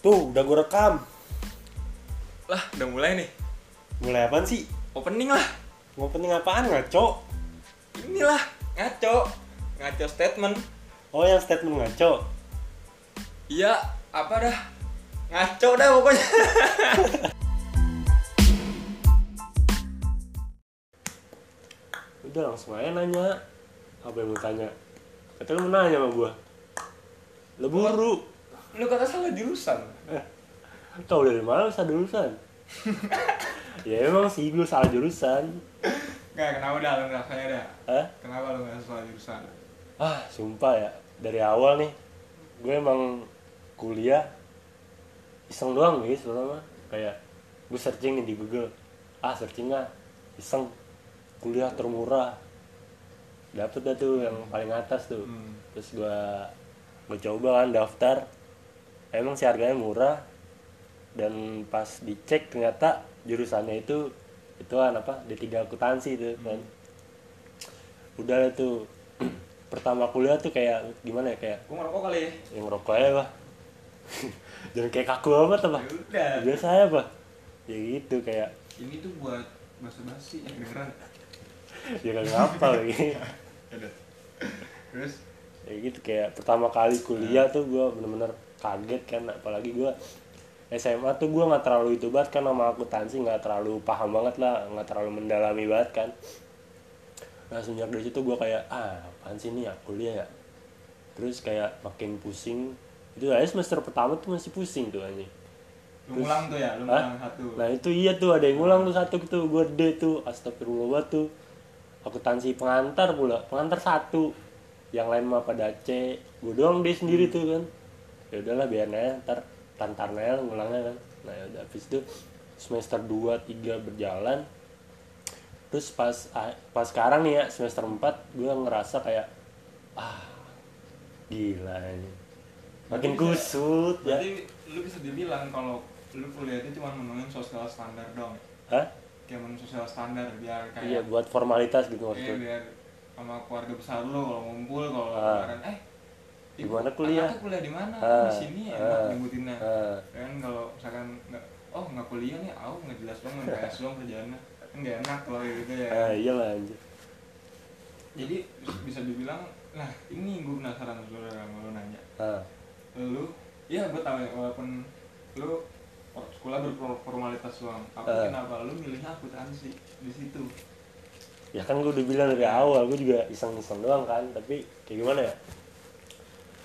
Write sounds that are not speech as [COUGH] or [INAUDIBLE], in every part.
Tuh, udah gue rekam. Lah, udah mulai nih. Mulai apaan sih? Opening lah. Opening apaan ngaco? Inilah, ngaco. Ngaco statement. Oh, yang statement ngaco. Iya, apa dah? Ngaco dah pokoknya. [LAUGHS] Udah langsung aja nanya. Apa yang mau tanya? Kata lu mau nanya sama gua. Lu buru. Lu kata salah jurusan. [LAUGHS] Tau dari mana lu salah jurusan? [LAUGHS] ya emang sih gue salah jurusan. Enggak, kenapa dah lu ngerasanya dah? Hah? Kenapa lu ngerasa salah jurusan? Ah, sumpah ya. Dari awal nih, gue emang kuliah iseng doang guys pertama kayak gue searching nih di Google ah searching ah iseng kuliah termurah dapet dah tuh yang paling atas tuh Hmm. terus gue gue coba kan daftar emang sih harganya murah. Dan pas dicek ternyata jurusannya itu itu kan apa D3 akuntansi tuh kan. Udah lah tuh. Pertama kuliah tuh kayak gimana ya kayak Gua ngerokok kali ya. yang ngerokok aja bah [LAUGHS] jangan kayak kaku apa? Ya udah. biasa aja bah ya gitu kayak Ini tuh buat basa-basi yang kedengeran. [LAUGHS] ya lagi. [LAUGHS] Ya udah. Terus? Ya gitu kayak pertama kali kuliah tuh gue bener-bener kaget kan apalagi gue SMA tuh gue nggak terlalu itu banget kan sama akuntansi nggak terlalu paham banget lah nggak terlalu mendalami banget kan. Nah sejak dari situ gue kayak ah apaan sih nih ya kuliah ya? Terus kayak makin pusing. Itu aja semester pertama tuh masih pusing tuh anjing. Lu ngulang tuh ya, lu ngulang satu. Nah itu iya tuh ada yang ngulang tuh satu tuh gue D tuh astagfirullah tuh. Akuntansi pengantar pula pengantar satu. Yang lain mah pada C. Gue doang D sendiri tuh kan ya udahlah biar aja ntar tantar aja ngulangnya kan nah ya udah habis itu semester 2 3 berjalan terus pas ah, pas sekarang nih ya semester 4 gue ngerasa kayak ah gila ini makin Berarti bisa- kusut ya Berarti lu bisa dibilang kalau lu kuliah itu cuma memenuhi sosial standar dong. Hah? Kayak memenuhi sosial standar biar kayak Iya buat formalitas gitu Iya maksudnya. biar sama keluarga besar lu kalau ngumpul kalau Ah. eh ibu, mana kuliah? anaknya kuliah di mana? Ah, di sini ya ah, nyebutinnya. ah. Kan kalau misalkan oh nggak kuliah nih, aku nggak jelas dong nggak [LAUGHS] PS doang kerjaannya. Kan nggak enak kalau kayak gitu ya. Ah iya lah anjir. Jadi bisa dibilang nah ini gue penasaran sebenarnya sama lu nanya. Ah. Lu iya gue tahu ya walaupun lu sekolah berformalitas doang, tapi Ah. kenapa lu milihnya akuntansi di situ? Ya kan gue udah bilang dari awal, gue juga iseng-iseng doang kan, tapi kayak gimana ya?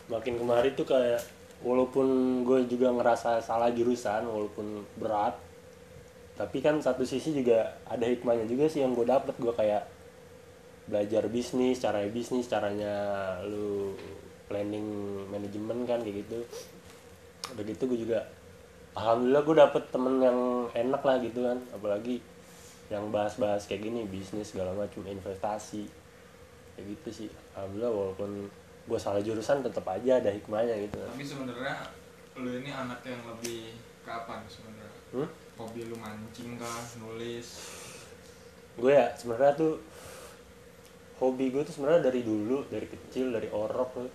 Makin kemari tuh kayak walaupun gue juga ngerasa salah jurusan, walaupun berat, tapi kan satu sisi juga ada hikmahnya juga sih yang gue dapet. Gue kayak belajar bisnis, caranya bisnis, caranya lu planning manajemen kan kayak gitu. Udah gitu gue juga alhamdulillah gue dapet temen yang enak lah gitu kan, apalagi yang bahas-bahas kayak gini bisnis segala macam investasi kayak gitu sih. Alhamdulillah walaupun gue salah jurusan tetap aja ada hikmahnya gitu Tapi sebenarnya lu ini anak yang lebih ke apa sebenarnya? hmm? Hobi lu mancing kah, nulis? gue ya sebenarnya tuh hobi gue tuh sebenarnya dari dulu dari kecil dari orok tuh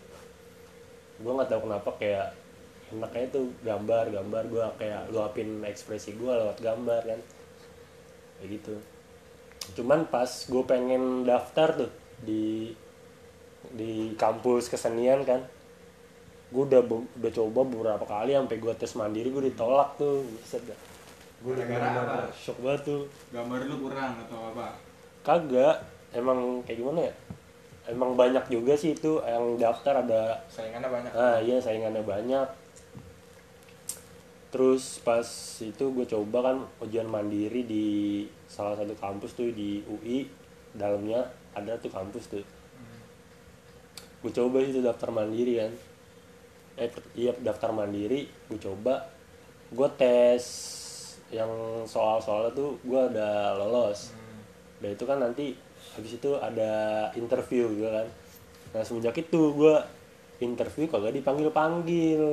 gue nggak tahu kenapa kayak enaknya tuh gambar gambar gue kayak luapin ekspresi gue lewat gambar kan kayak gitu cuman pas gue pengen daftar tuh di di kampus kesenian kan gue udah be- udah coba beberapa kali sampai gue tes mandiri gue ditolak tuh Buset dah. gue udah apa? shock banget tuh Gambar lu kurang atau apa? kagak emang kayak gimana ya emang banyak juga sih itu yang daftar ada Saingannya banyak. ah iya saingannya banyak terus pas itu gue coba kan ujian mandiri di salah satu kampus tuh di UI dalamnya ada tuh kampus tuh gue coba itu daftar mandiri kan. Eh iya daftar mandiri gue coba gue tes yang soal-soalnya tuh gue udah lolos. Hmm. dan itu kan nanti habis itu ada interview gitu kan. Nah semenjak itu gue interview kagak dipanggil panggil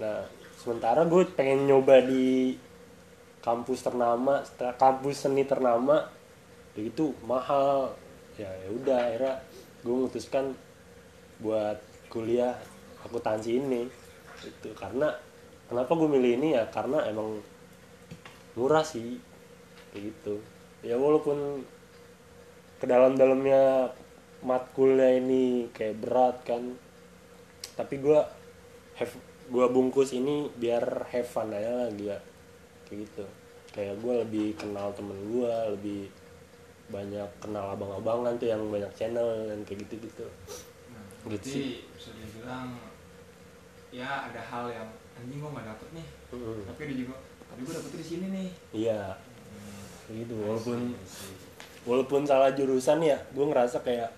nah sementara gue pengen nyoba di kampus ternama kampus seni ternama. Ya itu mahal. Ya ya udah akhirnya gue memutuskan buat kuliah akuntansi ini itu karena kenapa gue milih ini? Ya karena emang murah sih kayak gitu. Ya walaupun ke dalam-dalamnya matkulnya ini kayak berat kan tapi gue have gue bungkus ini biar have fun aja lah dia. Kayak gitu. Kayak gue lebih kenal temen gue lebih banyak kenal abang-abangan tuh yang banyak channel dan kayak gitu gitu nah, Gitu berarti sih. bisa dibilang ya ada hal yang anjing gua nggak dapet nih. Tapi dia juga tapi gua dapetnya di sini nih. Iya. Kayak gitu walaupun I see, I see. walaupun salah jurusan ya gue ngerasa kayak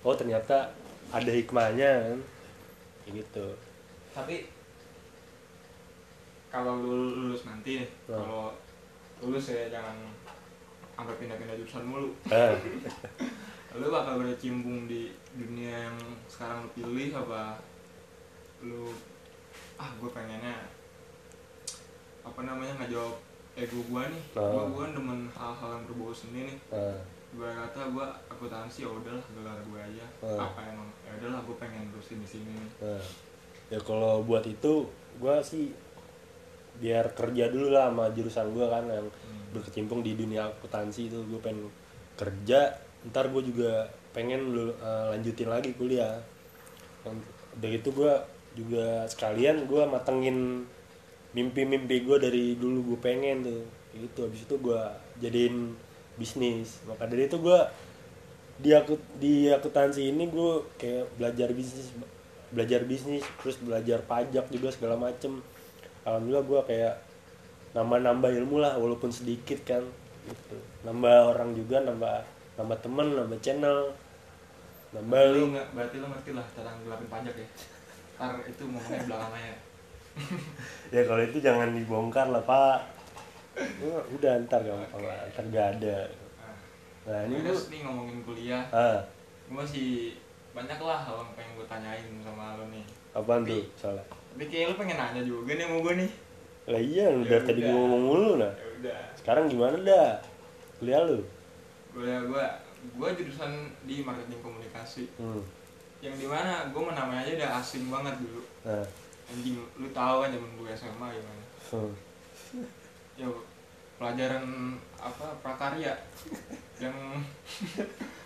oh ternyata ada hikmahnya. Kan kayak gitu. Tapi kalau lu lulus nanti Hmm. kalau lulus ya jangan sampai pindah-pindah jurusan mulu eh, [LAUGHS] lu bakal berkecimpung di dunia yang sekarang lu pilih apa lu ah gue pengennya apa namanya ngejawab ego gua nih Oh. gua gua demen hal-hal yang berbau seni nih eh, gue kata gue akuntansi ya udahlah gelar gue aja Oh. apa emang ya udahlah gue pengen terusin di sini nih eh. ya kalau buat itu gue sih biar kerja dulu lah sama jurusan gue kan yang Hmm. Berkecimpung di dunia akuntansi itu. Gue pengen kerja ntar gue juga pengen lu eh, lanjutin lagi kuliah. Udah itu gue juga sekalian gue matengin mimpi-mimpi gue dari dulu gue pengen tuh. Gitu. Habis itu gue jadiin bisnis. Maka dari itu gue di aku di akuntansi ini gue kayak belajar bisnis belajar bisnis terus belajar pajak juga segala macem. Alhamdulillah gue kayak nambah-nambah ilmu lah walaupun sedikit kan gitu. Nambah orang juga nambah nambah temen nambah channel nambah lu. nggak berarti lu ngerti lah cara ngelapin pajak ya? Ntar itu ngomongnya belakang aja [LAUGHS] ya kalau itu jangan dibongkar lah pak. Ya, udah ntar gampang lah ntar gak ada. Nah, nah ini tuh nih ngomongin kuliah. Ah. Gue masih banyak lah hal yang pengen gue tanyain sama lo nih. Apaan tuh soalnya? tapi kayak lo pengen nanya juga nih sama gue nih lah iya lu Ya dari tadi udah. gua ngomong mulu nah ya udah. Sekarang gimana dah? Kuliah lu? Kuliah gue gue jurusan di marketing komunikasi. Hmm. yang di mana gue namanya aja udah asing banget dulu. Nah. Anjing lu tahu kan zaman gue SMA gimana? Hmm. ya pelajaran apa? Prakarya. Yang [LAUGHS]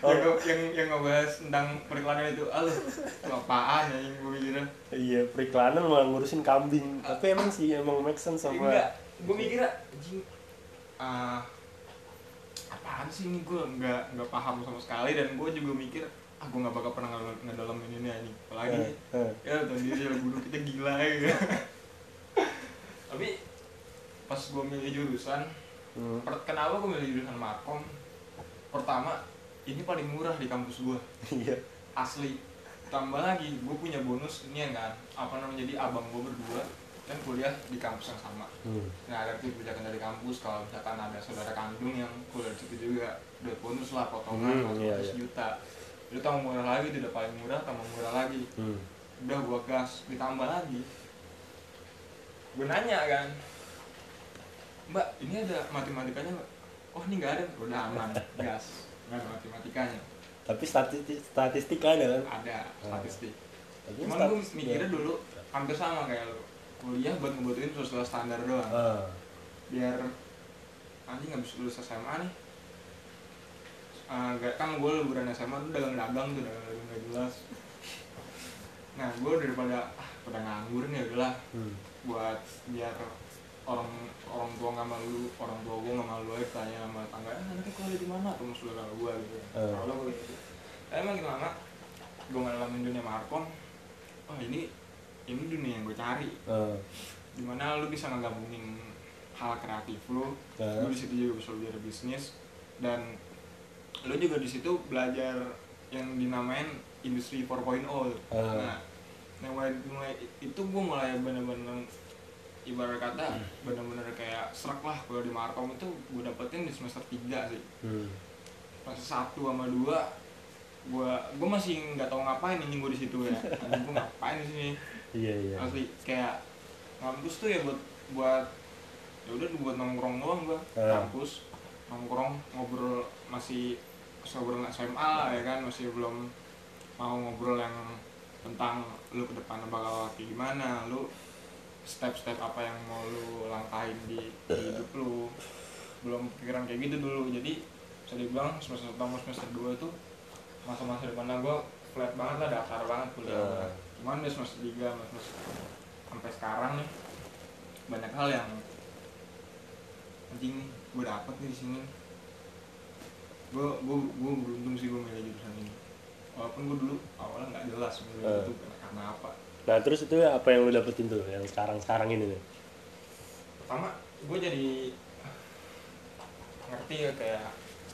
Oh. [LAUGHS] yang, yang yang ngebahas tentang periklanan itu itu apaan ya yang gue mikirnya? Iya periklanan malah ngurusin kambing. Tapi emang sih emang make sense sama enggak gue mikirnya anjing ah, apaan sih ini? Gue nggak nggak paham sama sekali. Dan gue juga mikir ah gue nggak bakal pernah ngedal- ngedalamin ini ini apalagi Eh, eh. ya tau sendiri lah guru kita gila ya. [LAUGHS] Tapi pas gue milih jurusan Hmm. kenapa gue milih jurusan markom? Pertama ini paling murah di kampus gue iya. Asli. Tambah lagi gue punya bonus ini ya kan. Apa namanya jadi abang gue berdua kan kuliah di kampus yang sama. Hmm. nah ada kebijakan dari kampus kalau misalkan ada saudara kandung yang kuliah di situ juga udah bonus lah potongan Hmm, iya, iya. juta. Itu tambah murah lagi udah paling murah tambah murah lagi. Hmm. udah gua gas ditambah lagi. Gue nanya kan mbak ini ada matematikanya mbak oh ini nggak ada. Udah aman [LAUGHS] gas nggak ada matematikanya. Tapi statistik statistik ada kan? Ada statistik. Tapi cuman gue mikirnya ya. dulu hampir sama kayak lu. Kuliah buat ngebutuhin sosial standar doang. Ah. biar nanti nggak bisa lulus SMA nih. Ah, nggak kan gue liburan SMA tuh dagang-dagang tuh dagang-dagang nggak jelas. Nah gue daripada ah pada nganggur nih udahlah. Hmm. buat biar orang orang tua nggak malu orang tua gue nggak malu aja tanya sama tangga eh anaknya kuliah di mana atau saudara gue gitu Eh. kalau gue gitu tapi emang gimana gue ngalamin dunia markom oh ini ini dunia yang gue cari Ah. di mana lu bisa ngegabungin hal kreatif lu Ah. lu di situ juga bisa belajar bisnis dan lu juga di situ belajar yang dinamain industri 4.0 Ah. nah yang mulai, mulai itu gue mulai bener-bener ibarat kata bener-bener kayak serak lah kalau di Markom itu gue dapetin di semester 3 sih. Hmm. semester satu sama dua gue gue masih nggak tahu ngapain ini gue di situ ya. [LAUGHS] Gue ngapain di sini? Iya iya. Asli kayak kampus tuh ya buat buat ya udah buat nongkrong doang gua. Ah. kampus nongkrong ngobrol masih masih ngobrol SMA lah ya kan masih belum mau ngobrol yang tentang lu ke depan bakal kayak gimana lu step-step apa yang mau lu langkahin di, di hidup lu belum pikiran kayak gitu dulu jadi bisa dibilang semester pertama semester dua itu masa-masa di mana gue flat banget lah datar banget kuliah Ah. gua. cuman di semester tiga semester sampai sekarang nih banyak hal yang anjing gue dapet nih di sini gue gue gue beruntung sih gue milih jurusan ini walaupun gue dulu awalnya nggak jelas milih Ah. itu karena apa nah terus itu apa yang lu dapetin tuh yang sekarang sekarang ini nih pertama gue jadi ngerti ya kayak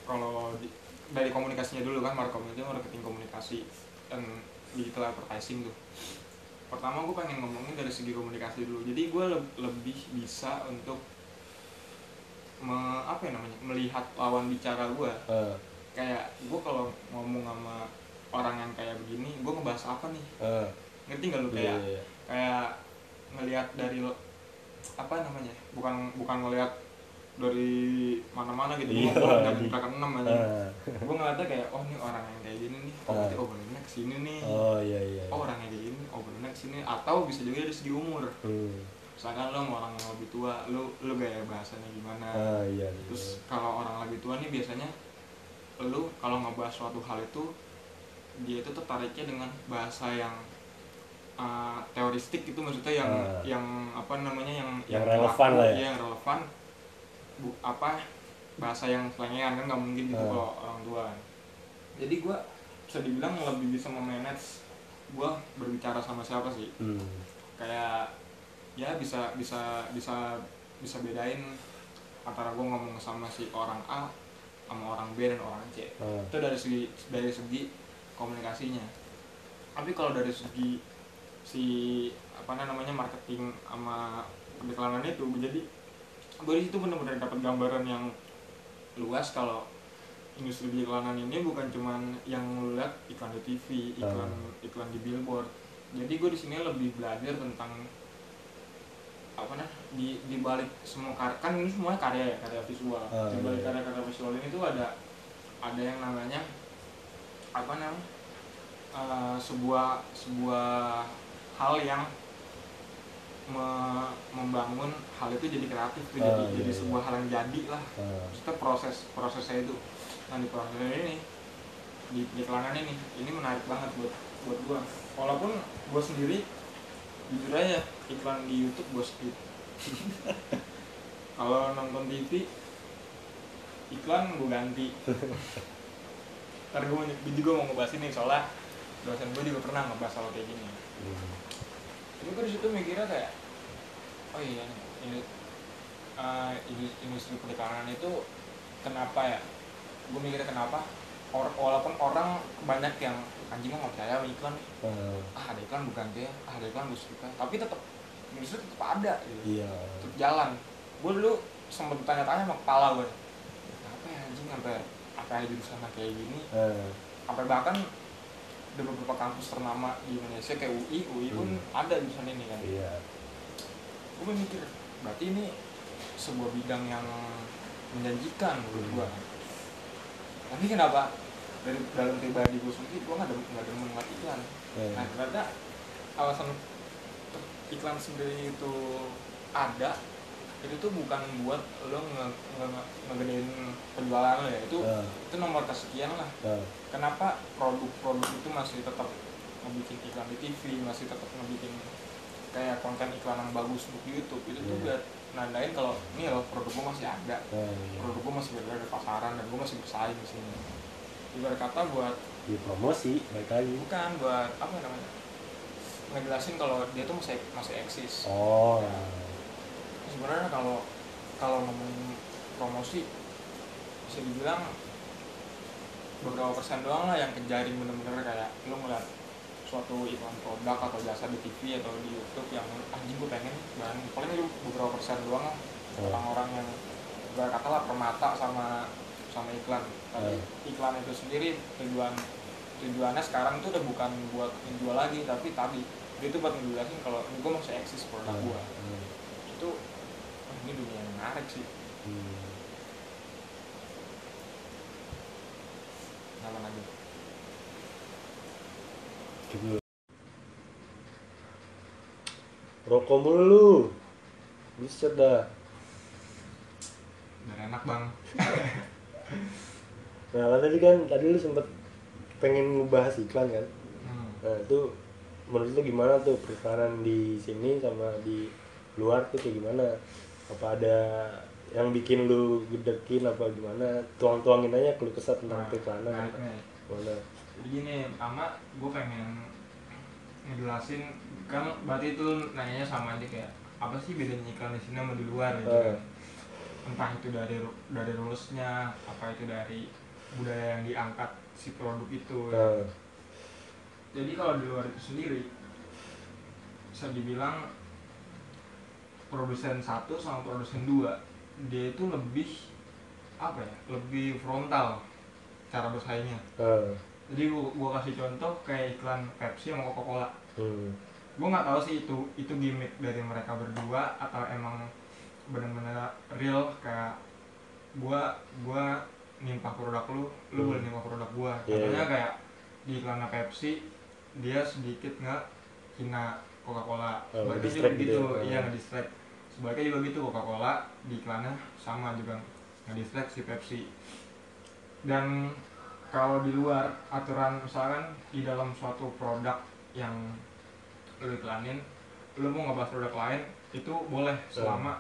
kalau di- dari komunikasinya dulu kan marketing itu marketing komunikasi dan digital advertising tuh. Pertama gue pengen ngomongin dari segi komunikasi dulu. Jadi gue lebih bisa untuk me, apa ya namanya melihat lawan bicara gue Ah, kayak gue kalau ngomong sama orang yang kayak begini gue ngebahas apa nih? Ah, ngerti nggak lu? Iya, kayak iya. kayak ngelihat dari lo- apa namanya? Bukan bukan ngelihat dari mana-mana gitu. Iya, gue dari belakang enam aja. Ah, gue ngeliatnya kayak oh ini orang yang kayak gini nih. Oh Ah. berarti overlandnya ke sini nih? Oh iya iya. Oh orang yang kayak gini overlandnya ke sini atau bisa juga dari segi umur. Hmm. misalkan lo sama orang yang lebih tua lo lo gaya bahasanya gimana? Ah iya iya. terus kalau orang lebih tua nih biasanya lu kalau ngebahas suatu hal itu dia itu tertariknya dengan bahasa yang uh, teoristik itu maksudnya yang Ah. yang apa namanya yang Yang relevan lah ya. iya, yang relevan bu, apa bahasa yang selengean kan nggak mungkin gitu Ah. kalau orang tua jadi gua bisa dibilang lebih bisa memanage gua berbicara sama siapa sih hmm. kayak ya bisa bisa bisa bisa bedain antara gue ngomong sama si orang A sama orang B dan orang C Ah, itu dari segi dari segi komunikasinya tapi kalau dari segi si apa namanya marketing sama periklanan itu. Jadi gue di situ benar-benar dapat gambaran yang luas kalau industri periklanan ini bukan cuman yang lu lihat iklan di TV iklan iklan di billboard. Jadi gue di sini lebih belajar tentang apa nah di di balik semua karya kan ini semuanya karya ya karya visual. Ah, di balik iya. karya-karya visual ini tuh ada ada yang namanya apa namanya eh, sebuah sebuah hal yang me- membangun hal itu jadi kreatif tuh, jadi Ah, iya, jadi iya. sebuah hal yang jadi lah ah. maksudnya proses prosesnya itu nah di proses ini di iklanan ini ini menarik banget buat buat gua walaupun gua sendiri jujur aja iklan di YouTube gua skip [LAUGHS] kalau nonton TV iklan gua ganti [LAUGHS] ntar gua, gua juga mau ngebahas ini soalnya dosen gua juga pernah ngebahas soal kayak gini Hmm. Jadi gue di situ mikirnya kayak oh iya nih ini indus- industri periklanan itu kenapa ya? Gue mikirnya kenapa? Or- walaupun orang banyak yang anjing mah nggak percaya sama iklan nih. Ah, ada iklan bukan dia. Ah ada iklan gue suka. Tapi tetap industri tetap ada gitu. Iya. Tetap jalan. Gue dulu sempet tanya-tanya sama kepala gue kenapa ya anjing sampai apa ada jurusan kayak gini? Ah, sampai bahkan di beberapa kampus ternama di Indonesia kayak UI UI pun Hmm. ada jurusan ini kan. Iya. Gue mikir berarti ini sebuah bidang yang menjanjikan menurut Hmm. gue tapi kenapa dari dalam pribadi gue sendiri gue nggak demen nggak demen ngeliat iklan? Eh, nah ternyata alasan iklan sendiri itu ada itu tuh bukan buat lo nge, nge, nge- ngegedein penjualan lo ya. Itu ah, itu nomor kesekian lah. Ah. kenapa produk-produk itu masih tetap ngebikin iklan di TV masih tetap ngebikin kayak konten iklan yang bagus untuk YouTube? Itu tuh Iya. buat nandain kalau ini loh produk gue masih ada. Ah, iya. produk gue masih berada di pasaran dan gue masih bersaing di sini. Ibarat kata buat di promosi baik lagi. Bukan buat apa namanya? Ngejelasin kalau dia tuh masih masih eksis. Oh sebenarnya kalau kalau ngomongin promosi bisa dibilang beberapa persen doang lah yang kejaring bener-bener kayak lu ngeliat suatu iklan produk atau jasa di TV atau di YouTube yang anjing gue pengen dan paling lu beberapa persen doang lah. Oh. orang-orang yang gak kata lah permata sama sama iklan. Tapi Hmm. iklan itu sendiri tujuan tujuannya sekarang tuh udah bukan buat menjual lagi tapi tadi dia tuh buat ngejelasin kalau gue masih eksis produk Hmm, gue hmm, itu ini dunia yang menarik sih hmm. nama lagi dulu. rokok mulu lu buset dah biar enak bang. [LAUGHS] Nah kan tadi kan tadi lu sempet pengen ngebahas iklan kan? Hmm. nah itu menurut lu gimana tuh periklanan di sini sama di luar tuh kayak gimana apa ada yang bikin lu gedekin apa gimana? Tuang-tuangin aja keluh kesah tentang Nah, periklanan nah, gimana? Jadi gini pertama gue pengen ngejelasin kan berarti itu nanyanya sama aja kayak apa sih bedanya iklan di sini sama di luar gitu kan? Entah itu dari dari rulesnya apa itu dari budaya yang diangkat si produk itu. Ya. nah, jadi kalau di luar itu sendiri bisa dibilang produsen satu sama produsen dua dia itu lebih apa ya lebih frontal cara bersaingnya. Nah, jadi gua, gua kasih contoh kayak iklan Pepsi sama Coca-Cola. Hmm, gua nggak tahu sih itu itu gimmick dari mereka berdua atau emang benar-benar real kayak gua gua nimpah produk lu lu Hmm. boleh nimpah produk gua. Contohnya iya. kayak di iklan Pepsi dia sedikit nggak hina Coca-Cola. Oh, sebaliknya juga nge-distract gitu gitu ya. iya nge-distract sebaliknya juga gitu Coca-Cola di iklannya sama juga nge-distract si Pepsi. Dan kalau di luar aturan misalkan di dalam suatu produk yang lu iklanin lu mau ngebahas produk lain itu boleh selama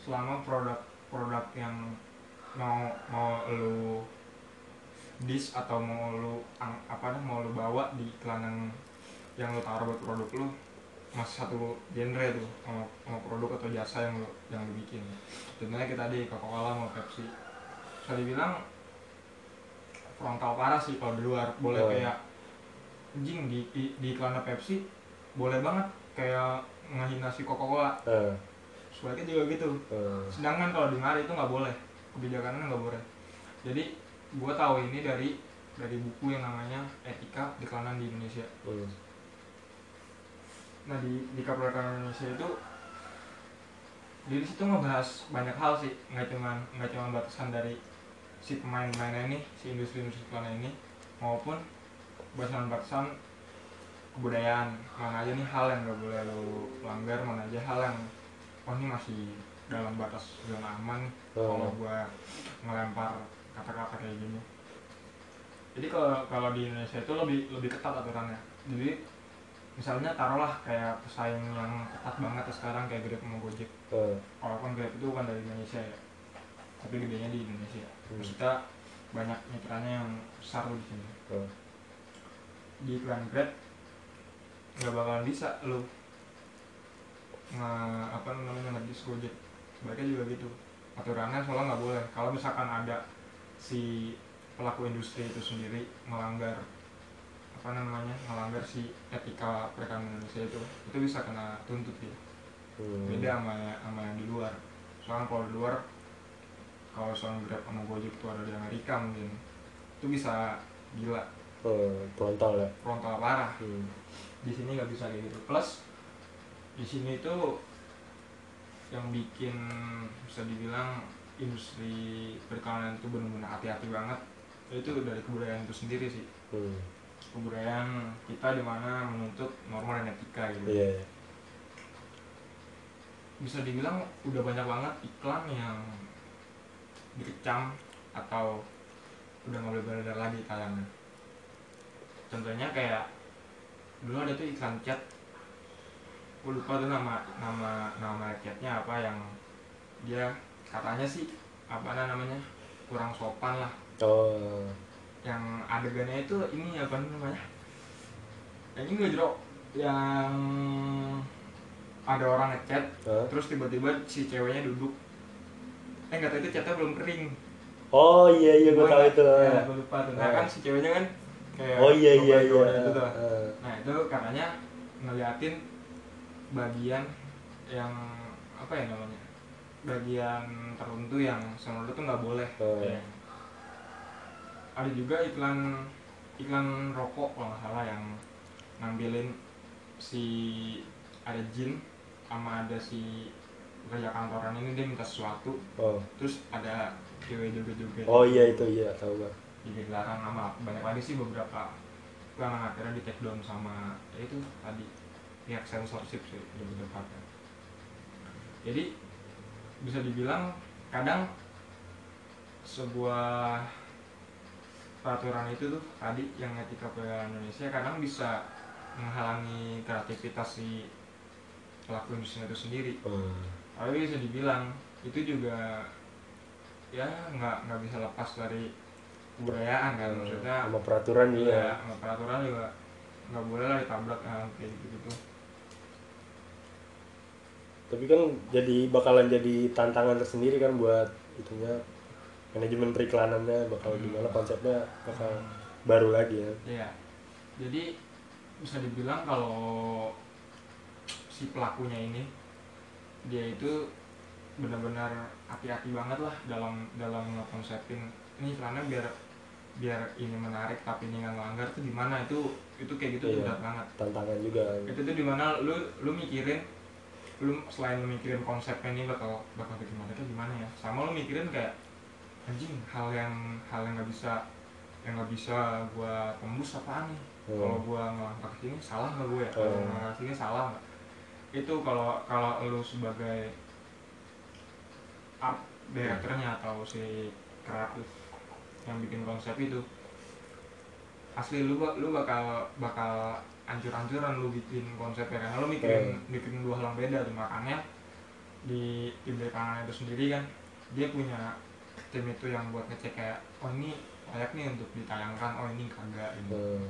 selama produk produk yang mau mau lu dis atau mau lu ang- apa nih mau lu bawa di iklan yang yang lu taruh buat produk lu masih satu genre tuh sama, sama produk atau jasa yang lu yang lu bikin contohnya kita di Coca-Cola mau Pepsi. Bisa dibilang frontal parah sih kalau di luar. Boleh Oh. kayak anjing di, di, di iklan Pepsi boleh banget kayak ngehina si Coca-Cola. Nah, sebaliknya juga gitu. Nah, sedangkan kalau di mari itu nggak boleh. Kebijakannya nggak boleh. Jadi gue tahu ini dari dari buku yang namanya etika iklanan di Indonesia. Hmm, nah di di Kapolrekan Indonesia itu di situ ngebahas banyak hal sih. Nggak cuma nggak cuma batasan dari si pemain-pemainnya ini si industri-industri ini maupun batasan-batasan kebudayaan. Mana aja nih hal yang nggak boleh lo langgar mana aja hal yang oh ini masih dalam batas zona aman Oh. kalau gua ngelempar kata-kata kayak gini. Jadi kalau kalau di Indonesia itu lebih lebih ketat aturannya. Jadi misalnya taruhlah kayak pesaing yang ketat banget sekarang kayak Grab sama Gojek. Nah, walaupun Grab itu bukan dari Indonesia ya tapi gedenya di Indonesia. Hmm. maksudnya banyak mitranya yang besar di sini. Nah. di iklan Grab nggak bakalan bisa lo nge apa namanya ngedis Gojek. Mereka juga gitu. Aturannya soalnya nggak boleh. Kalau misalkan ada si pelaku industri itu sendiri melanggar apa namanya melanggar si etika perikanan Indonesia itu itu bisa kena tuntut ya Hmm. beda sama sama yang di luar. Soalnya kalau di luar kalau soal Grab sama Gojek itu ada di Amerika mungkin itu bisa gila. Oh, frontal ya? Frontal parah. Hmm. di sini nggak bisa kayak gitu. Plus di sini tuh yang bikin bisa dibilang industri perikanan itu benar-benar hati-hati banget itu dari kebudayaan itu sendiri sih. Hmm. Kebudayaan kita di mana menuntut norma dan etika gitu. Iya. Iya. bisa dibilang udah banyak banget iklan yang dikecam atau udah nggak boleh beredar lagi tayangnya. Contohnya kayak dulu ada tuh iklan chat. Gue lupa tuh nama nama nama chatnya apa yang dia katanya sih apa namanya kurang sopan lah. Oh yang adegannya itu ini apa namanya yang ini jerok yang ada orang ngechat Hah? terus tiba-tiba si ceweknya duduk eh nggak tahu itu chatnya belum kering oh iya iya gue tahu itu ya, gua lupa tuh nah Ah. kan si ceweknya kan kayak oh iya iya iya gitu tuh. Ah. nah itu katanya ngeliatin bagian yang apa ya namanya bagian tertentu yang sama lu tuh nggak boleh Oh. Ya. Ada juga iklan iklan rokok kalau nggak salah yang ngambilin si ada jin sama ada si kerja kantoran ini dia minta sesuatu. Oh. Terus ada cewek joget-joget. Oh iya itu iya tahu bang jadi dilarang sama banyak lagi sih beberapa. Yang akhirnya di take down sama ya itu tadi pihak censorship sih lebih tepatnya. Jadi bisa dibilang kadang sebuah peraturan itu tuh tadi yang etika perdagangan Indonesia kadang bisa menghalangi kreativitas si pelaku industri itu sendiri. Hmm. tapi bisa dibilang itu juga ya nggak nggak bisa lepas dari kebudayaan kan maksudnya sama peraturan juga. ya sama peraturan juga nggak boleh lah ditabrak nah, kayak gitu gitu tapi kan jadi bakalan jadi tantangan tersendiri kan buat itunya manajemen periklanannya bakal Hmm. gimana konsepnya bakal baru lagi ya Iya. Jadi bisa dibilang kalau si pelakunya ini dia itu benar-benar hati-hati banget lah dalam dalam ngekonsepin ini iklannya biar biar ini menarik tapi ini nggak melanggar tuh gimana itu itu kayak gitu Iya. berat banget tantangan juga itu tuh di mana lu lu mikirin lu selain lu mikirin konsepnya ini bakal bakal bikin mereka gimana ya sama lu mikirin kayak anjing hal yang hal yang nggak bisa yang nggak bisa gua tembus apaan nih? Hmm. kalau gua ngelangkah ke sini salah nggak gue ya? Hmm. ngelangkah sini salah nggak? Itu kalau kalau lu sebagai art directornya atau si kreatif yang bikin konsep itu asli lu lu bakal bakal ancur-ancuran lu bikin konsepnya. Karena lu mikirin mikirin dua hal yang beda tuh. Makanya di tim belakangan itu sendiri kan dia punya tim itu yang buat ngecek kayak oh ini layak nih untuk ditayangkan oh ini kagak gitu Hmm.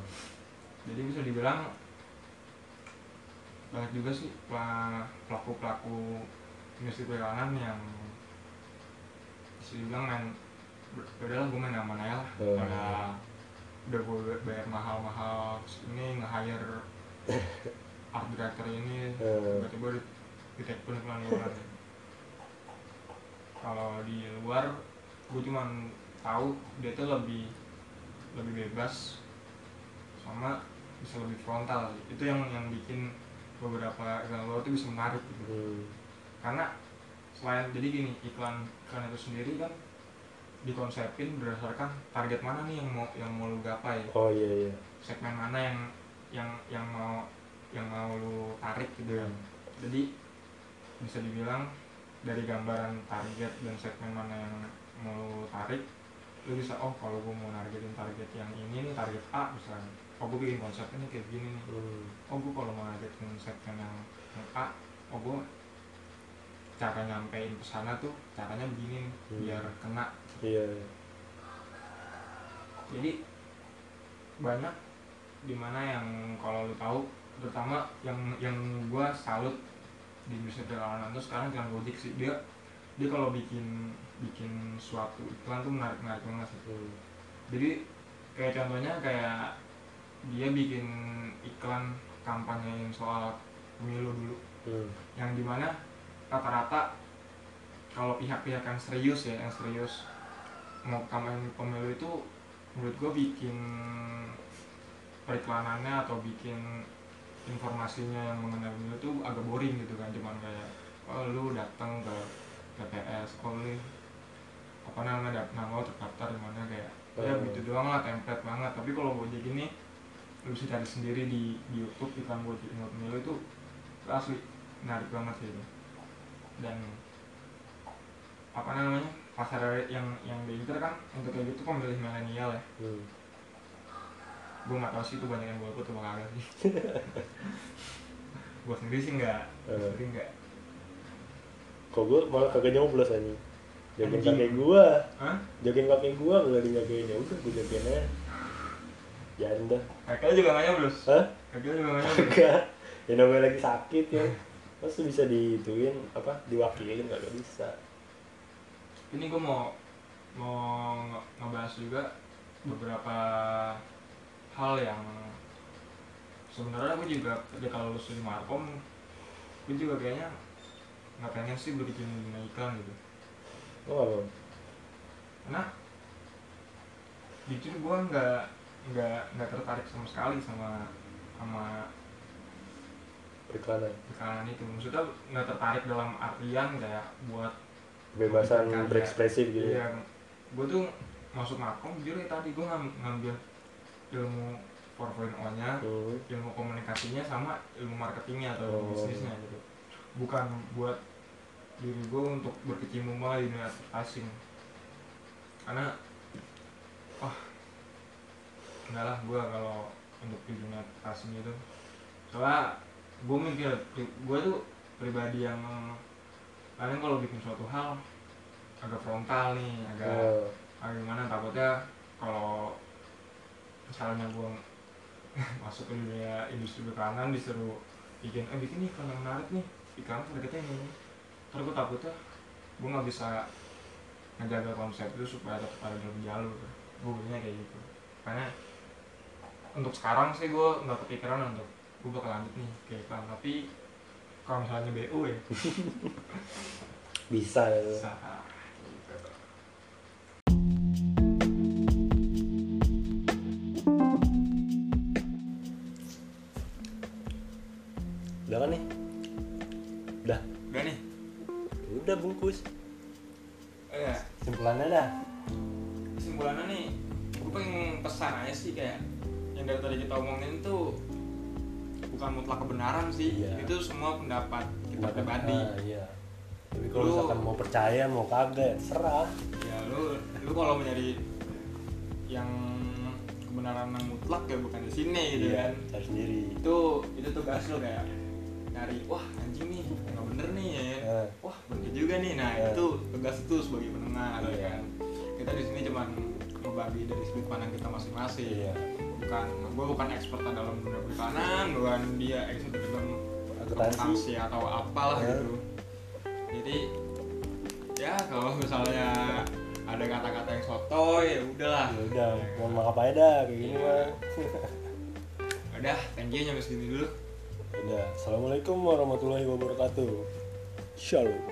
jadi bisa dibilang banyak juga sih pela- pelaku-pelaku industri periklanan yang bisa dibilang main udahlah gue main aman aja lah Hmm. pada udah gue bayar mahal-mahal terus ini nge-hire [LAUGHS] art director ini Hmm. tiba-tiba di, di take pun kalau di luar gue cuman tahu dia tuh lebih lebih bebas sama bisa lebih frontal. Itu yang yang bikin beberapa iklan luar tuh bisa menarik gitu. Hmm. karena selain jadi gini iklan iklan itu sendiri kan dikonsepin berdasarkan target mana nih yang mau yang mau lu gapai. Oh iya iya. Segmen mana yang yang yang mau yang mau lu tarik gitu ya jadi bisa dibilang dari gambaran target dan segmen mana yang mau tarik lu bisa oh kalau gue mau nargetin target yang ini nih target A misalnya oh gue bikin konsepnya nih kayak gini nih Hmm. oh gue kalau mau nargetin segmen yang, yang A oh gue cara nyampein pesana tuh caranya begini nih Hmm. biar kena iya iya. jadi banyak di mana yang kalau lu tahu terutama yang yang gua salut di industri perjalanan tuh sekarang jangan Gojek sih dia dia kalau bikin bikin suatu iklan tuh menarik menarik banget sih Hmm. jadi kayak contohnya kayak dia bikin iklan kampanye soal pemilu dulu Hmm. yang di mana rata-rata kalau pihak-pihak yang serius ya yang serius mau kampanye pemilu itu menurut gue bikin periklanannya atau bikin informasinya yang mengenai pemilu itu agak boring gitu kan cuman kayak oh lu datang ke Oh lu apa namanya dap- nama lo terdaftar di mana kayak ya Hmm. gitu doang lah template banget tapi kalau Gojek ini lu bisa cari sendiri di, di YouTube iklan Gojek Ingat pemilu itu asli menarik banget sih itu dan apa namanya pasar yang yang diincar kan untuk kayak gitu pemilih milenial ya Hmm. gue nggak tahu sih itu banyak yang golput atau kagak sih [LAUGHS] gue sendiri sih nggak gue Eh. sendiri nggak kok gue malah kagak nyoblos jokin Anjing. kakek gua. Hah? jokin kakek gua nggak dijagain. Ya udah gue jokin aja. Jangan dah. Kakeknya juga nggak nyoblos? Hah? Kakeknya juga nggak nyoblos? Enggak. ya namanya lagi sakit ya. Masa bisa diituin apa diwakilin nggak bisa. Ini gue mau mau nge- ngebahas juga beberapa hal yang sebenarnya gue juga ketika kalau lulus di Markom gue juga kayaknya nggak pengen sih bikin dunia iklan gitu. Oh apa? Karena jujur gue nggak nggak nggak tertarik sama sekali sama sama periklanan iklanan itu. Maksudnya nggak tertarik dalam artian kayak buat kebebasan Karya. berekspresif gitu Iya, gue tuh masuk makom jujur ya tadi gue ngam- ngambil ilmu 4.0 nya Hmm. ilmu komunikasinya sama ilmu marketingnya atau Oh. bisnisnya gitu. Bukan buat diri gue untuk berkecimpung di dunia advertising karena wah enggak lah gue kalau untuk di dunia advertising itu. Soalnya gue mikir gue tuh pribadi yang kadang kalau bikin suatu hal agak frontal nih agak Oh. agak gimana takutnya kalau misalnya gue [LAUGHS] masuk ke dunia industri bekanan disuruh bikin eh bikin nih kalau menarik nih iklan targetnya ini terus gue takutnya gue nggak bisa ngejaga konsep itu supaya tetap ada dalam jalur. Gue punya kayak gitu. Karena untuk sekarang sih gue nggak kepikiran untuk gue bakal lanjut nih ke iklan tapi kalau misalnya BU ya. [LAUGHS] Bisa. Ya bisa. Udah kan nih bungkus. Eh simpulannya dah. Kesimpulannya nih gue pengen pesan aja sih kayak yang dari tadi kita omongin tuh bukan mutlak kebenaran sih. Iya. itu semua pendapat kita Pendapat- pribadi. ah, iya. Tapi kalau Lu- misalkan mau percaya mau kagak serah. Ya lu lu kalau mau nyari yang kebenaran yang mutlak ya bukan di sini gitu iya kan. cari sendiri. Itu itu tugas lu kayak nyari wah anjing nih bener nih ya. Eh. wah bener juga nih. Nah Eh. itu tugas itu sebagai penengah gitu Iya. kan. Kita di sini cuman ngebagi dari sudut pandang kita masing-masing. Iya. Bukan gue bukan expert dalam dunia perikanan bukan dia expert dalam akuntansi. atau apalah Ya. gitu. Jadi ya kalau misalnya ada kata-kata yang sotoy ya udahlah. Ya udah mohon maaf aja dah kayak gini mah. Udah thank you nyampe segini dulu udah assalamualaikum warahmatullahi wabarakatuh. Shalom